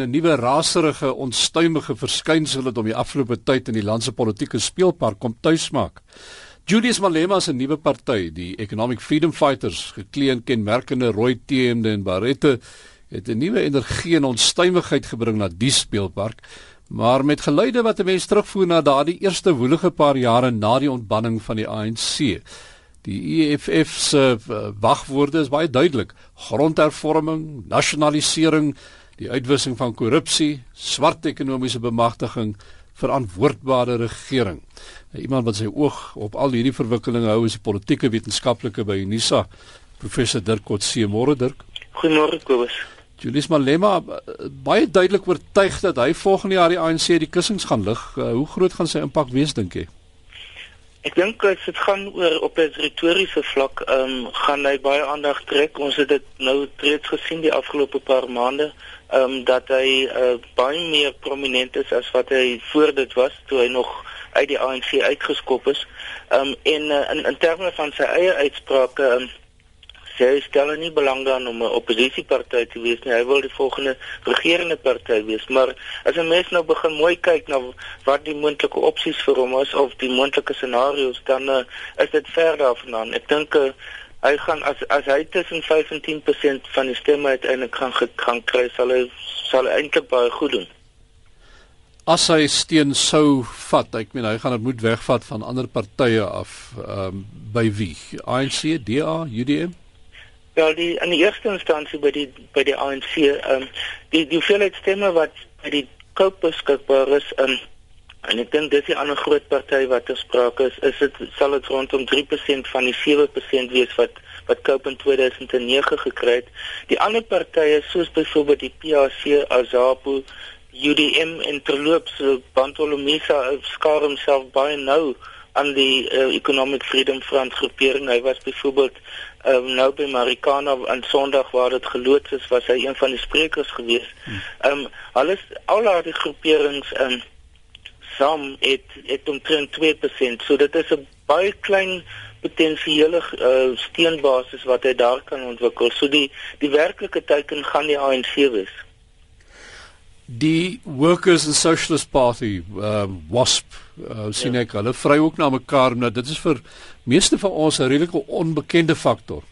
'n nuwe raserige, onstuimige verskynsel wat om die afgelope tyd in die land se politieke speelpark kom tuismaak. Julius Malema se nuwe party, die Economic Freedom Fighters, geklee in kenmerkende rooi T-hemde en barrette, het 'n nuwe energie en onstuimigheid gebring na die speelpark, maar met geluide wat 'n mens terugvoer na daardie eerste woelige paar jare na die ontbanning van die ANC. Die EFF se uh, wagwoorde is baie duidelik: grondhervorming, nasionalisering, die uitwissing van korrupsie, swart ekonomiese bemagtiging, verantwoordbare regering. Nou, iemand wat sy oog op al hierdie verwikkelinge hou is die politieke wetenskaplike by Unisa, professor Dirk Kotse. Môre Dirk. Goeiemôre Kobus. Julius Malema baie duidelik oortuig dat hy volgende jaar die ANC die kussings gaan lig. Uh, hoe groot gaan sy impak wees dink jy? Ek dink as dit gaan oor op 'n retoriese vlak, ehm um, gaan hy baie aandag trek. Ons het dit nou reeds gesien die afgelope paar maande, ehm um, dat hy uh, baie meer prominent is as wat hy voor dit was toe hy nog uit die ANC uitgeskop is. Ehm um, en uh, in, in terme van sy eie uitsprake, ehm um, sy stel nie belang daarin om 'n oppositiepartyt te wees nie. Hy wil die volgende regerende party wees. Maar as 'n mens nou begin mooi kyk na wat die moontlike opsies vir hom is of die moontlike scenario's, dan uh, is dit ver daarvandaan. Ek dink uh, hy gaan as as hy tussen 5 en 10% van die stemme uiteindelik gaan gaan kry, sal hy sal eintlik baie goed doen. As hy steen sou vat, ek meen hy gaan dit moet wegvat van ander partye af, ehm um, by wie? ANC, DA, UDM? Wel die in die eerste instansie by die by die ANC, ehm um, die die hoeveelheid stemme wat by die Cope beskikbaar is, ehm um, en ek dink dis die ander groot party wat sprake is, is dit sal dit rondom 3% van die 7% wees wat wat Cope in 2009 gekry het. Die ander partye soos byvoorbeeld die PAC, AZAPO, UDM en terloops Bantolomisa skaar homself baie nou aan die uh, Economic Freedom Front groepering. Hy was byvoorbeeld um, nou by Marikana aan Sondag waar dit geloods is, was hy een van die sprekers gewees. Ehm um, alles al die groeperings in um, saam het het omtrent 2%. So dit is 'n baie klein potensiële uh, steenbasis wat hy daar kan ontwikkel. So die die werklike teiken gaan die ANC wees die Workers and Socialist Party um WASP uh, sien ja. ek hulle vry ook na mekaar maar dit is vir meeste van ons 'n redelike onbekende faktor.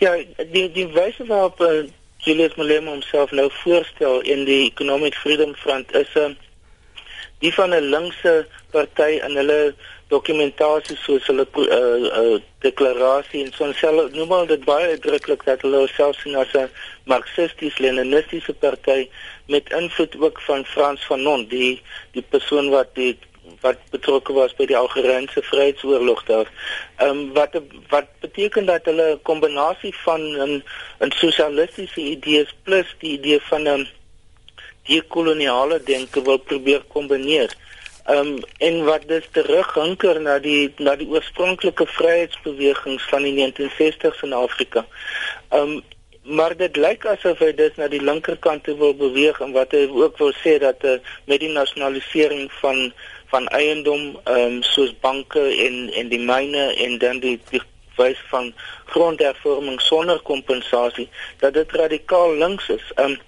Ja, die die wyse waarop uh, Julius Malema homself nou voorstel in die Economic Freedom Front is 'n uh, die van 'n linkse party in hulle dokumentasie soos hulle uh, uh, deklarasie en so self noem hulle dit baie uitdruklik dat hulle self sien as 'n marxisties-leninistiese party met invloed ook van Frans Fanon die die persoon wat die wat betrokke was by die Algeriese Vryheidsoorlog daar. Ehm um, wat wat beteken dat hulle 'n kombinasie van 'n 'n sosialistiese idees plus die idee van 'n dekoloniale denke wil probeer kombineer. Ehm um, en wat dus terughinker na die na die oorspronklike vryheidsbewegings van die 1960s in Afrika. Ehm um, maar dit lyk asof hy dus na die linkerkant wil beweeg en wat hy ook wil sê dat uh, met die nasionalisering van van eiendom ehm um, soos banke en en die myne en dan die, die wys van grondhervorming sonder kompensasie dat dit radikaal links is. Ehm um,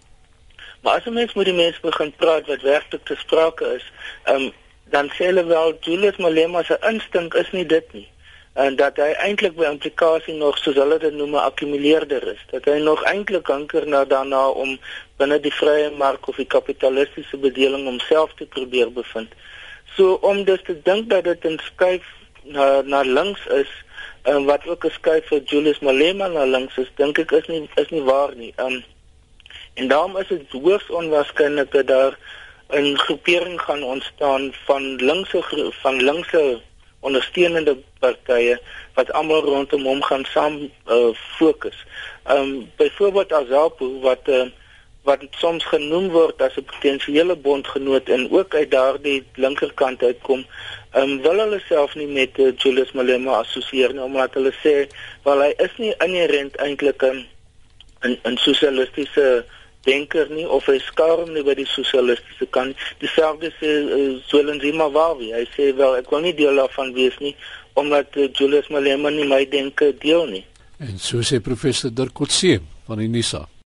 maar as mens met die mense begin praat wat werklik te sprake is, ehm um, dan sê hulle wel Julius Malema se instink is nie dit nie en dat hy eintlik by implikasie nog soos hulle dit noem 'n akkumuleerder is dat hy nog eintlik hanker na daarna om binne die vrye mark of die kapitalistiese bedeling homself te probeer bevind. So om dus te dink dat dit 'n skuif na na links is en wat ook 'n skuif vir Julius Malema na links is, dink ek is nie is nie waar nie. Um, en daarom is dit hoogs onwaarskynlik dat daar 'n groepering gaan ontstaan van linkse van linkse ondersteunende partye wat almal rondom hom gaan saam uh, fokus. Ehm um, byvoorbeeld Azapo wat uh, wat soms genoem word as 'n potensiële bondgenoot en ook uit daardie linkerkant uitkom, ehm um, wil hulle self nie met uh, Julius Malema assosieer nie omdat hulle sê wel hy is nie inherënt eintlik 'n 'n sosialistiese uh, denker nie of hy skaar nie by die sosialistiese kant. Dieselfde sê uh, Zwelithini Mawawi. Hy sê wel ek wil nie deel daarvan wees nie omdat uh, Julius Malema nie my denke deel nie. En so sê professor Dirk Kotse van die NISA.